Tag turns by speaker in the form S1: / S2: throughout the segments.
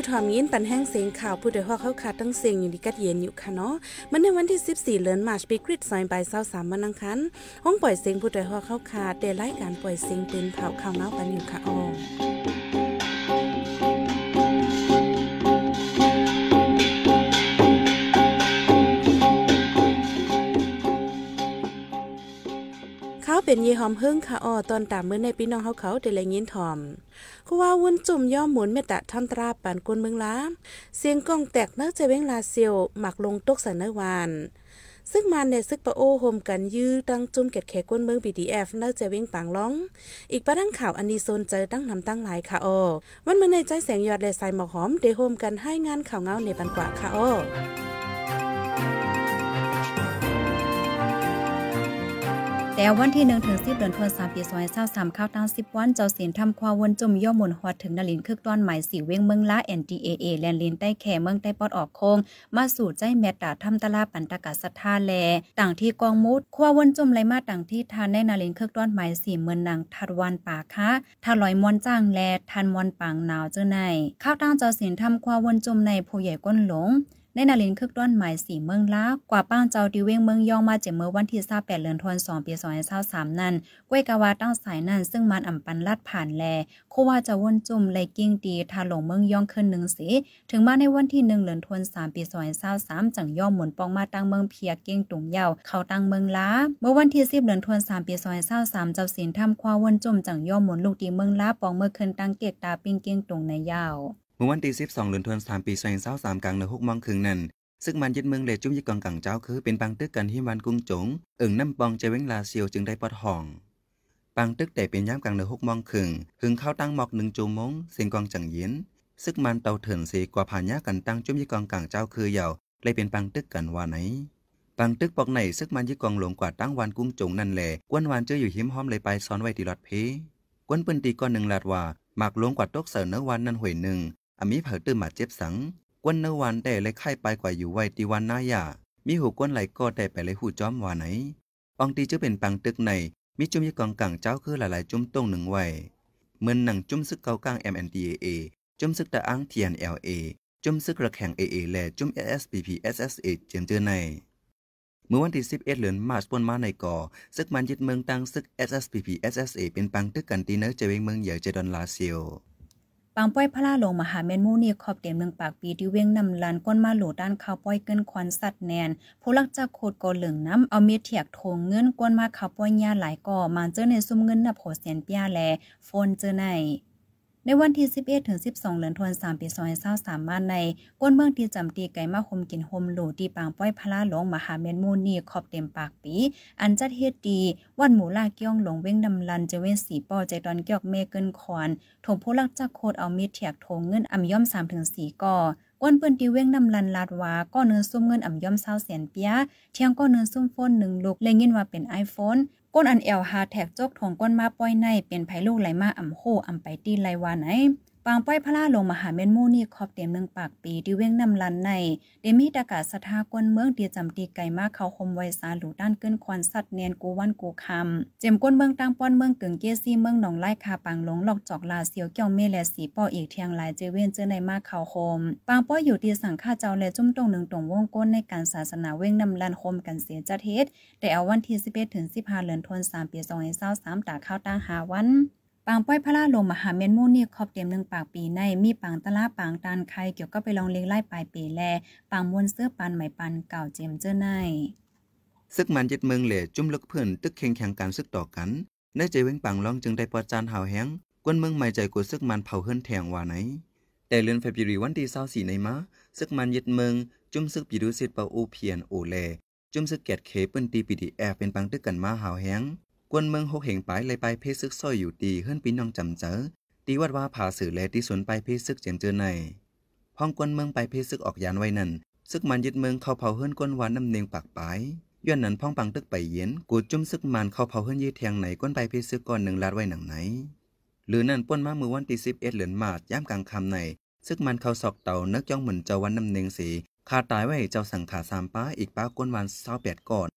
S1: ผู้ถอมยินปันแห้งเสียงข่าวผู้ใดฮอกเขาขาดตั้งเสียงอยู่ดีกัดเย็นอยู่ค่ะเนาะมันในวันที่ 14เดือนมาร์ชปีกริดซอยใบเศร้าสามมันอังคันห้องปล่อยเสียงผู้ใดฮอกเขาขาดแต่รายการปล่อยเสียงเป็นเผาข่าวเงาปันอยู่ค่ะอ๋อ เป็นเยหอมเฮิงค่ะอ้อตอนตามเมื่อในพี่น้องเขาเขาได้แลยินถ่อมคือว่าวุ่นจุ่มย่อมหมุนเมตตาทำตราปานกวนเมืองล้าเสียงกล้องแตกนื้อจะเว้งลาเซียวหมักลงตกสันนวานซึ่งมันในซึกปะโอโฮมกันยื้อตั้งจุ่มเก็ดแขกกวนเมือง BDF เนื้อจะเว้งปางล้อง อีกประดังข่าวอันนี้โซนเจอตั้งนำตั้งหลายค่ะอ้อวันเมื่อในใจแสงยอดและสายหมอกหอมเดโฮมกันให้งานข่าวเงาในปันกว่าค่ะอ้อ
S2: แต่วันที่1ถึง10เดือนธันวาคมปี2023ข้าวตั้ง10วันเจ้าศีลทำความวนจมย่อมุนฮอดถึงนลินคึกต้อนหมายสีเว้งเมืองละ NDAA แลนลินใต้แข่เมืองใต้ปอดออกโคง มาสู่ใจแมตตาทำตลาปันตะกะสัทธาแล ต่างที่กองมุดคว้าวนจมไหลมาต่างที่ทานในนลินคึกต้อนหมายสีเมืองนางทัดวันป่าคะทาลอยมวนจ้างแลทันมวนปางหนาวเจ้าในข้าวตั้งเจ้าศีลทำความวนจมในผู้ใหญ่ก้นหลง ในนาลินคึกด้วนหมายสีเมืองล้ากว่าป้างเจ้าดิเวงเมืองย่องมาเจ็เมื่อวันที่28เดือนธันวาคมปี2023นั้นก้วยกาวาตั้งสายนั้นซึ่งมันอ่ำปันลาดผ่านแลโคว่าจะวนจุ่มเลกิ้งตีทาหลงเมืองย่องขึ้นหนึ่งสีถึงมาในวันที่1เดือนธันวาคมปี2023จังย่อมหมุนปองมาตั้งเมืองเพียเก้งตุงเยาเข้าตั้งเมืองล้า เมื่อวันที่10เดือนธันวาคมปี2023เจ้าศีลทำควาวนจุ่มจังย่อมหมุนลูกดีเมืองล้าปองเมื่อขึ้นตั้งเกตตาปิ้งเก้งตุงในยาว
S3: เมื่อวันที่12เดือนธันวาคมปี2023กลางเดือน6โมงครึ่งนั้นซึ่งมันยึดเมืองเลจุ้มยิกองกังเจ้าคือเป็นปังตึกกันที่วันกุ้งจงเอิ่งน้ำปองเจเว้งลาเซียวจึงได้ปอดห้อง ปังตึกแต่เป็นย้ำกลางเดือน6โมงครึ่งหึงเข้าตั้งหมอก1จูมงเสียงกองจังเย็นซึ่งมันเตาเถินเสกว่าผ่านยากันตั้งจุ้มยิกองกังเจ้าคือเหยาเลยเป็นปังตึกกันว่าไหนปังตึกปอกไหนซึกมันยิกองหลงกว่าตั้งวันกุ้งจงนั่นแหละกวนวานเจออยู่หิมห้อมเลยไปซ้อนไว้ที่รถเพกวนปืนตีก้อนหนึ่งลาดว่าหมากลวงกว่าตกเสอเนื้อวันนั่นหวยหนึ่ง อามีเผอตื้อมาเจ็บสังกวนเนื้อวันได้เลยไข่ไปกว่าอยู่ไว้ตีวันหน้ายามีหูกวนไหลก็ได้ไปเลยหูจอมว่าไหนอองตีจะเป็นปังตึกในมีจุ่มยกองกังเจ้าคือหลายๆจุ่มตรงหนึ่งไว้เหมือนหนังจุ่มซึกเกากลาง MNDAA จุ่มซึกตะอ้าง TNLA จุ่มซึกระแข่ง AA และจุ่ม SSPP SSA เจียมเจอในเมื่อวันที่ 11 เดือนมาร์ชปนมาในก่อซึกมันยึดเมืองตั้งซึก SSPP SSA เป็นปังตึกกันตีเนอร์เจเวงเมืองใหญ่เจดอนลาเซียว
S2: ปางป้อยพระลาลงมหาเมนมูนี่ขอบเต็มเมืองปากปีที่เว้งนำลันก้นมาโหลด้านข้าวป้อยเกินควันสัตว์แนนผู้ลักจากโคดกอเหลืองน้ำเอาเมียเถียกโถงเงินก้นมาข้าวป้อยยาหลายก่อมาเจอในซุ้มเงินนับโหแสนปียแลโฟนเจอใน ในวันที่ 11 ถึง 12 เดือนธันวาคมปี2023มาในก้นเมืองที่จำตีไก่มาคมกินโฮมหลูที่ปางป้อยพลาหลงมหาเมนมูนีขอบเต็มปากปี อันจัดเฮ็ดดีวันหมูลาเกี้ยงหลงเว้งนำลันจะเว้นสีป้อใจตอนเกี่ยวเมเกินคอนถมผู้ลักจากโคดเอามีดเถียกโถงเงินอ่ำย่อม3ถึง4ก่อก้นเปิ้นตีเว้งนำลันลาดวาก้อนเนื้อซุ่มเงินอ่ำย่อม20แสนเปียเที่ยงก้อนเนื้อซุ่มโฟนหนึ่งลูกเลยยินว่าเป็น iPhone ก้นอันเอลหาแท็กจกถงก้นมาป้อยในเป็นไผลูกไหลมาอ่ำโคอ่ำไปตีไหลวาไหน ปางป้อยพระลาลงมหาเมนโมนี่ขอบเต็มเมืองปากปีที่เว้งนำลันในเดมีตากาศสถากวนเมืองเดียจำตีไก่มาเขาคมไวสาหลูด้านเกินควันสัตว์เนียนกูวันกูคำเจมก้นเมืองตังป้อนเมืองกึ่งเกซี่เมืองหนองไล่คาปังหลงหลอกจอกลาเสียวเกี่ยวเมและสีปออีกเทียงหลายเจเวนเจอในมาเขาคมปางป้อยอยู่ที่สังฆาเจ้าและจุ้มตรงหนึ่งตรงวงก้นในการศาสนาเว้งนำลันคมกันเสียจัดเฮ็ดแต่เอาวันที่11ถึง15เดือนธันวาคมปี2023ตาข้าวตั้งหาวัน ปางป้อยพระลาลงมหาเมนมูนี่ขอบเต็มหนึ่งปากปีในมีปางตะลาปางตานไข่เกี่ยวก็ไปลองเลี้ยงไล่ปลายปีแลปางมวนเสื้อปันไหมปันเก่าเจมเจ้อใน
S3: ซึกมันยึดเมืองเหล่จุ่มลึกเพื่อนตึกเข่งแข่งการซึกต่อกันในใจเว้งปังร้องจึงได้ปอจานหาวแห้งกวนเมืองใหม่ใจกูซึกมันเผาเฮิรนแทงว่าไหน แต่เลือนเฟบรีวันที่24ในมาซึกมันยึดเมืองจุ่มซึกปีดูสิตเปาอูเพียนโอแลจุ่มซึกแกดเคเปิ้นตีปีดีแอเป็นปังตึกกันมาหาวแห้ง กวนเมืองหกเหงไปเลยไปเพศซึกซ้อยอยู่ตีเฮิรนปีน้องจำเจอตีวัดว่าผาสื่อแลที่สวนไปเพศซึกเจียมเจอในพ้องกวนเมืองไปเพศซึกออกยานไว้นั่นซึกมันยึดเมืองเข้าเผาเฮิรนกวนวานน้ำเนียงปากปายย้อนนั้นพ้องปังตึกไปเย็นกูจุ่มซึกมันเข้าเผาเฮิรนยี่แทงไหนก้นไปเพศซึกก่อนหนึ่งลาดไว้หนังไหนหรือนั่นป้นมามือวันที่สิบเอ็ดเหลือนมาดย่ำกลางคำในซึกมันเข้าซอกเต่านึกจ้องเหมือนเจ้าวันน้ำเนียงสีคาตายไว้เจ้าสังขาสามป้าอีกป้าก้นวันเศร้าแปดก่อน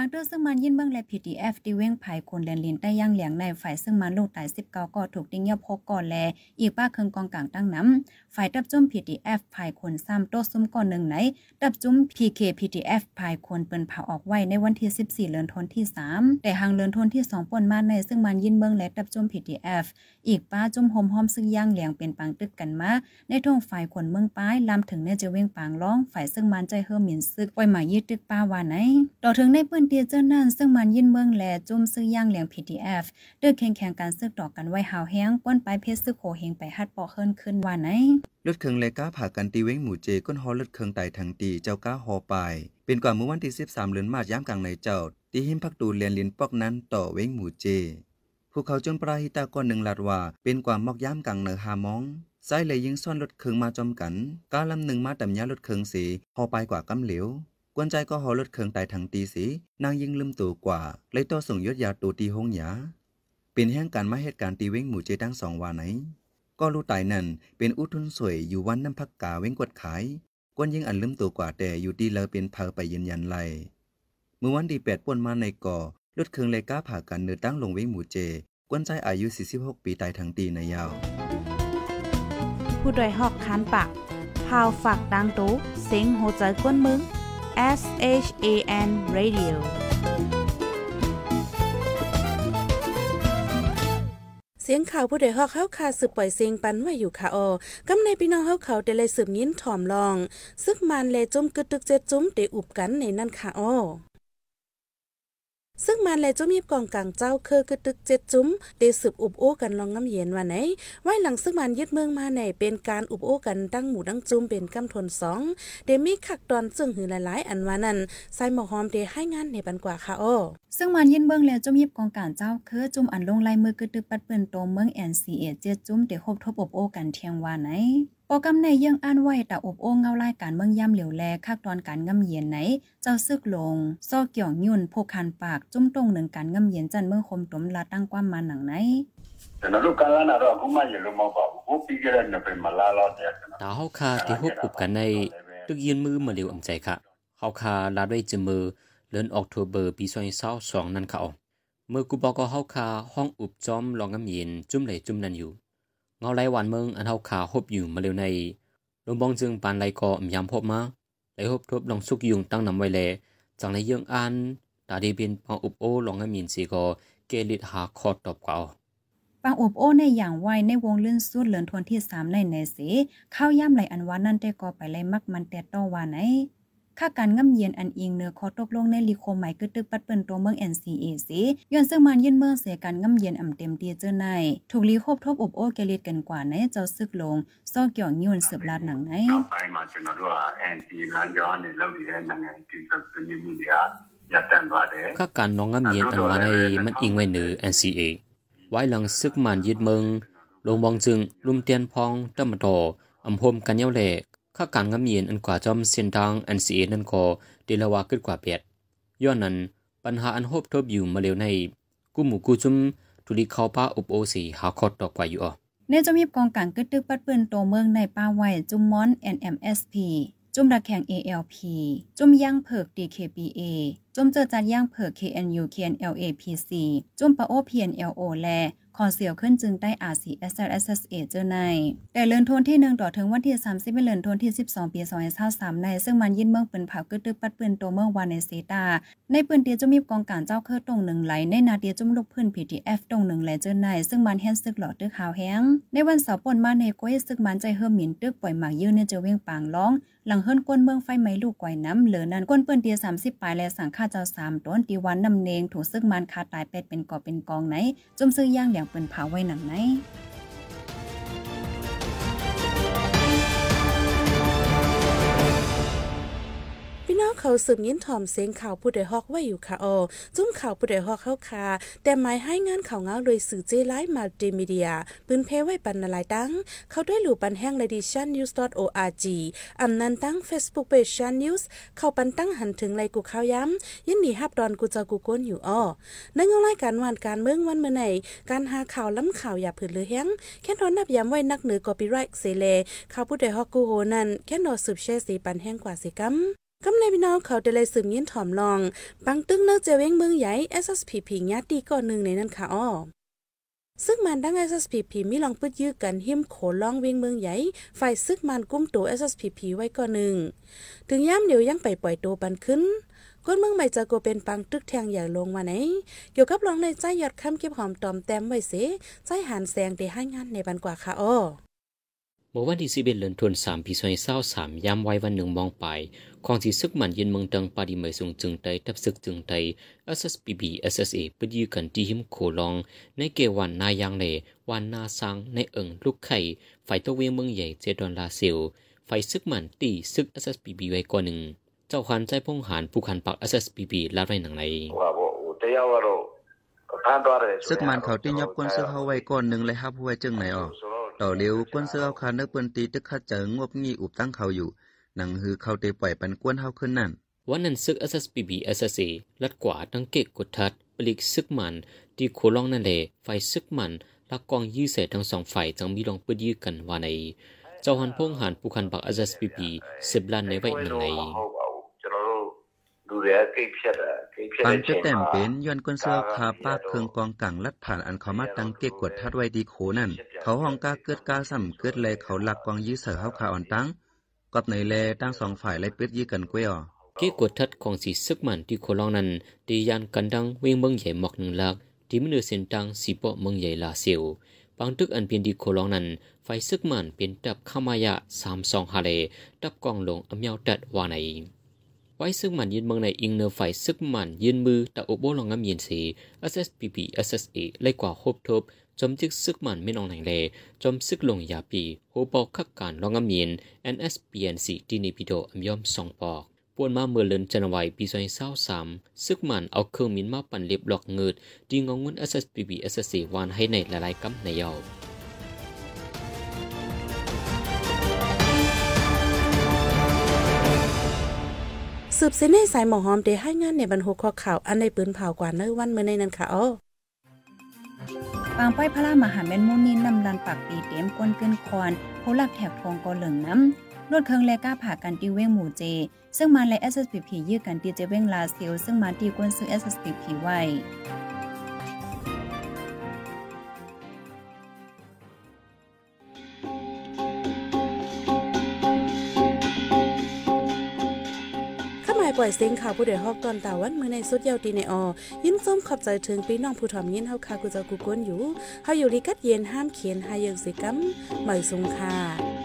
S3: า
S2: งเตอร์ซึ่งมันยินเบิ่งและ PDF ที่เว้งภายคนแลนลินใต้ย่างเหลียงในฝ่ายซึ่งมันลูกตาย19ก็ถูกติ้งเงียบพกก่อนแล อีกป้าเคืองกองกลางตั้งน้ำฝ่ายตับจุ้ม PDF ภายคนซ้ำโต๊ะซุ้มก่อนหนึ่งไหนตับจุ้ม PK PDF ภายคนเปิ้นเผาออกไว้ในวันที่ 14เดือนธันที่ 3 แต่หางเดือนธันที่ 2ป่นมาในซึ่งมันยินเบิ่งและตับจุ้ม PDF อีกป้าจุ้มโฮมหอมซึ่งย่างเหลียงเป็นปังตึกกันมาในท้องฝ่ายคนเมืองป้ายลำถึงในจะเว้งปางร้องฝ่ายซึ่งมันใจเฮิมหมิ่นซึกปล่อยมายึดตึกป้าว่าไหนต่อถึงในเปิ้นตียเจ้านั่นซึ่งมันยินเมืองแหลจุ่มซื้อย่างเหลียง PDF เด้อแข่งแข่งการซึกต่อกันไว้หาวแห้งก้นไปเพชรซึกโหเฮงไปฮัดปอเฮินขึ้นว่าไหน
S3: รถเคืองเลก้าผ่ากันตีเว้งหมู่เจก้นฮอรถเคืองไต่ทางตีเจ้าก้าฮอไป เป็นกว่าเมื่อวันที่13เดือนมาคมย้ำกลางในเจ้าที่หิมพักตูเรียนลินปอกนั้นต่อเว้งหมู่เจพวกเขาจนปราหิตาก้อนหนึ่งหลาดว่า เป็นกว่ามอกย้ำกลางเนือหามองไซเลยยิงซ่อนรถเคืองมาจอมกันก้าลำหนึ่งมาต่ำยารถเคืองสีฮอปกว่ากำเหลว กวนใจก็ฮอรถเคืองไต่ทางตีสีนางยิงลืมตัวกว่าเลยต่อส่งยศยาตูตีหงหยาเป็นแห่งการมาเหตุการณ์ตีเว้งหมู่เจทั้งสองว่าไหน ก็รู้ตายนั่นเป็นอุทุนสวยอยู่วันน้ำพักกาเว้งกดขายกวนยิงอันลืมตัวกว่าแต่อยู่ดีเลอเป็นเพอไปยืนยันไลเมื่อวันที่แปดป่นมาในก่อรถเคืองเลยก้าผ่ากันเนื้อตั้งลงเว้งหมู่เจ กวนใจอายุ 46 ปีตายทั้งตีในยาว
S1: ผู้ดยหอกคานปากพาวฝากดังตู้เซ็งโหใจกวนมึง S H A N Radio เสียงข่าวผู้ใดฮอกเข้าคาสืบปล่อยเสียงปันไว้อยู่ค่ะออกำในพี่น้องเฮาเขาได้เลยสืบยินถ่อมลอง ซึกมันเลจุ้มกึดตึกเจ็ดจุ้มได้อุบกันในนั่นค่ะออ ซึ่งมันและจุ้มยิบกองกลางเจ้าเคอกึดตึกเจ็ดจุ้มเดสืบอุบโอ้กันลองน้ำเย็นว่าไหนไว้หลังซึ่งมันยึดเมืองมาในเป็นการอุบโอ้กันตั้งหมู่ดั้งจุ้มเป็นกำทนสองเดมีขักตอนซึ่งหือหลายๆ อันว่านั้นใส่หมอหอมเดให้งานในบันกว่าค่ะอ้อ
S2: ซึ่งมันยินเบิ่งแล้วจุมยิบกองการเจ้าคือจุ่มอันลงลายมือกึดตึกปัดเปิ้นโตเมือง NCA เจ็ดจุ่มเดคบทบอบโอกันเทียงว่าไหน ปอกำในยังอ่านไว้ตาอบโอ่งเงาไล่การเมืองย่ำเหลียวแลคักตอนการง่ำเย็นไหน เจ้าซึกลงซอเกี่ยวยุ่นพกคันปากจุ้มตรงหนึ่งการง่ำเย็นจันเมืองคมตมลาตั้งความมาหนังไหน
S4: แต่นรกการน่ะเรอก็ไม่ยอมมาบอกว่าปีกระนั้เป็นมา
S5: ลาลอดเนี่ย
S6: ตาเฮาคาที่ฮบอุบกันในตึกยืนมือมาเร็วอำใจค่ะเฮาคาลาด้วยจมือเดือนออกโทเบอร์ปี2022นั่นค่ะเมื่อกูบอกก็เฮาคาห้องอุบจอมลองง่ำเย็นจุ้มเลยจุ้มนั่นอยู่ เงาไหลหวานเมืองอันเฮาคาฮบอยู่มาเร็วในลงบองจึงปานไหลก็อำยำพบมาไหลฮบทบลองสุกยุงตั้งนำไว้แลจังไหลเยื่องอันตาดีเป็นปองอุบโอลองงำเย็นสิก็เกลิดหาคอตอบกว่าเอา
S2: ปางอบโอ้ในอย่างไวในวงเลื่อนสุดเหลือนทวนที่สามในในสีข้าวย่ำไหลอันวานนั่นแต่ก็ไปไล่มักมันแต่ต่อว่าไหน ค่าการง่ำเย็นอันอิงเนื้อคอตบลงในลีโคใหม่กึดตึกปัดเปิ้นตัวเมือง NCA สีย้อนซึ่งมันเย็นเมืองเสียการง่ำเย็นอ่ำเต็มเตียเจอในถูกลีโคบทบอบโอเกลิดกันกว่าในเจ้าซึกลงซอกเกี่ยงยวนเสืบลาดหนังไหน
S4: ไปมาจนว่า NCA นั้นย้อนในเรื่องนี้นังไงที่ก็เป็นมีเดีย
S6: ค่าการน้องง่ำเย็นอันมาในมันอิงไว้เหนือ NCA ไว้หลังซึกมันยึดเมืองลงบองจึงลุมเตียนพองตั้มตออำพมกันเย้าแหล่ ค่าการงำเย็นอันกว่าจอมเส้นทาง NCA นั่นก็เดลาวาขึ้นกว่าเปียดย้อนนั้นปัญหาอันโฮบทบอยู่มาเร็วในกูหมู่กูจุมทุลีเข้าป้าอุบโอสีหาคอดตอกกว่าอยู่อ่อ
S2: ในจะมีกองกลางกึดตึกปัดปิ้นโตเมืองในป้าไว้จุมม้อน NMSP จุมดักแข่ง ALP จุมย่างเผิก DKBA จุมเจอจัดย่างเผิก KNU KNLAPC จุมปะโอ PNLO และ คอเสียวขึ้นจึงได้ RCSSSA เอสเอสเอเจอใน แต่เลื่อนทนที่1ต่อถึงวันที่30เลื่อนทนที่12ปี2023ใน ซึ่งมันยินเมืองปืนเผากึดตึกปัดปืนโตเมืองวานในเซตา ในปืนเตียจุมีกองการเจ้าเครือตรงหนึ่งไหล ในนาเตียจุมลูกพื้น PTF ตรงหนึ่งไหลเจอใน ซึ่งมันแฮนซึกหลอดตึกขาวแห้ง ในวันเสาร์ปนมาในก้อยซึกมันใจเฮิมหมินตึกปล่อยหมากยื่นในเจอเวียงปางร้องหลังเฮิรนก้นเมืองไฟไหมลูกก่อยน้ำเหลือนั้นก้นเปิ้นเตีย30ปลายและสังฆาเจ้าสามต้นตีวันนำเนงถูกซึกมันคาตายเป็ดเป็นกอบเป็นกองไหนจมซื้อย่างอย่างเปิ้นเผาไว้หนังไหน
S1: น้องเขาสืบยินถ่อมเสียงข่าวผู้ใดฮอกไว้อยู่ค่ะออจุ้มข่าวผู้ใดฮอกเข้าคาแต่หมายให้งานข่าวเงาโดยสื่อเจไลฟ์มัลติมีเดียปืนเพไว้ปันนาลายตั้ง เขาด้วยหลู่ปันแห้ง edition news org อำนันตั้ง Facebook page Shan News เข้าปันตั้งหันถึงไรกูข่าวย้ำยินดีฮับดอนกูเจอกูก้นอยู่อ้อในเงารายการวันการเมืองวันเมื่อไหนการหาข่าวล้ำข่าวอย่าผืนหรือแห้งแค่นอนนับย้ำไว้นักเหนือกอปีไรต์เซเลข่าวผู้ใดฮอกกูโหนั่นแค่นอสืบแช่สีปันแห้งกว่าสิกัม กำในพี่น้องเขาได้เลยสืบยินถ่อมลอง ปังตึ้งเนื้อเจเว้งเมืองใหญ่ SSPP ญาติก่อนหนึ่งในนั้นค่ะอ้อซึ่งมันดัง SSPP มีลองปึดยื้อกันหิมโขลองเวียงเมืองใหญ่ ฝ่ายซึกมันกุ้มตัว SSPP ไว้ก่อนหนึ่ง ถึงย่ามเดียวยังไปปล่อยตัวปันขึ้นก้นเมืองใหม่จะโกเป็นปังตึกแทงใหญ่ลงมาไหน เกี่ยวกับรองในใจหยอดคำเก็บหอมตอมแต้มไว้เสใจหันแสงได้ให้งานในบันกว่าค่ะอ้อื่
S6: อวันที่สิบเอ็ดเดือนธันวาคมปีสองพันสิบสามยามวัยวันหนึ่งมองไปของที่ซึกมันเย็นเมืองตังปาดิเมยสูงจึงไตทับซึกจึงไต SSPB SSA ปยืกันที่หิมโคลอง ในเกวันนายางเลวันนาซังในเอิงลูกไข่ไฟตะเวียงเมืองใหญ่เจดอนลาเซลไฟซึกมันตีซึก SSPB ไว้กว่าหนึ่ง เจ้าคันใจพงหานผู้คันปัก SSPB ลาดไว้หนังไน
S3: ซึกมันเขาตียับกวนซึกเขาไว้ก่อนหนึ่งเลยครับผู้ไว้จึงไหนออก ต่อเลี้ยวก้นเสื้อเอาคานเนื้อเปิ้นตีตึกคัดเจองบงี้อุบตั้งเขาอยู่หนังหือเขาเตปล่อยปันก้นเฮาขึ้นนั่น
S6: วันนั้นซึก SSPB SSA ลัดกว่าตั้งเก็กกดทัดปลิกซึกมันตีโคลองนั่นเละไฟซึกมันลักกองยื้อเสทั้งสองฝ่ายจังมีลองปืนยื้อกันว่าในเจ้าหันพงหันผู้คันบักอ SSPB 10ลันในไว้หนึ่งใน
S4: ดูแลใกล้เพียดใก
S3: ล้เนจะแต่มเป็นย้อนกวนเสื้อคาปากเครื่องกองกังลัดผ่านอันเขามาตั้งเกกวดทัดไว้ดีโขนั่นเขาห้องกาเกิดกาซ้ำเกิดเลยเขาหลักกองยื้อเสือเฮาขาอ่อนตั้งกับในแลตั้งสองฝ่ายไล่ปิดยื้อกันกวยอ
S6: เกกวดทัดของสีซึกมันที่โคลองนั้นดียานกันดังเวงเบิ่งใหญ่หมอกหนึ่งลักที่มือเส้นตังสีปอเมืองใหญ่ลาเซียวบางทึกอันเป็นดีโคลองนั้น ไฟซึกมันเป็นตับขามายะสามสองฮาเลตับกองลงเมียาวตัดวาไหน ยืนเมืองในอิงเนอร์ไฟซึกมันยืนมือแต่โอโบลองงำยินสี SSPP SSA ไล่กว่าโฮบทบจอมจึกซึกมันไม่นองไหนเลยจอมซึกลงยาปีโฮปอกคักการลองงำยิน NSPNC ที่นิพิโดอมยอมสองปอกป่วนมาเมื่อเลือนจันวัยปีซอยเศร้าสามซึกมันเอาเครื่องมินมาปั่นเรียบหลอกเงิดดีงงเงิน SSPP SSA วานให้ในหลายๆกำในยาว
S1: สืบเส้นในสายหมอหอมได้ให้งานในบรรหุข้อข่าวอันในปืนเผากว่าเนื้อวันเมื่อในนั้นค่ะอ๋อ
S2: ปางป้อยพระรามหาแม่นมูนินำลันปากปีเต็มก้นเกินคอนโพลักแถบทองกอเหลืองน้ำรถเครื่องแลก้าผ่ากันตีเว้งหมู่เจ ซึ่งมาและ SSPP ยื้อกันตีเจเว้งลาเซลซึ่งมาตีก้นซื้อ SSPP ไว้
S1: อยเสียงข่าวผู้เดือดฮอกตอนตาวันมือในสุดยาวตีในออยินส้มขอบใจถึงพี่น้องผู้ถ่อมยินเฮาคากูจะกูก้นอยู่เฮาอยู่ลิกัดเย็นห้ามเขียนหาเยิงสิกัมหมอยสุงค่ะ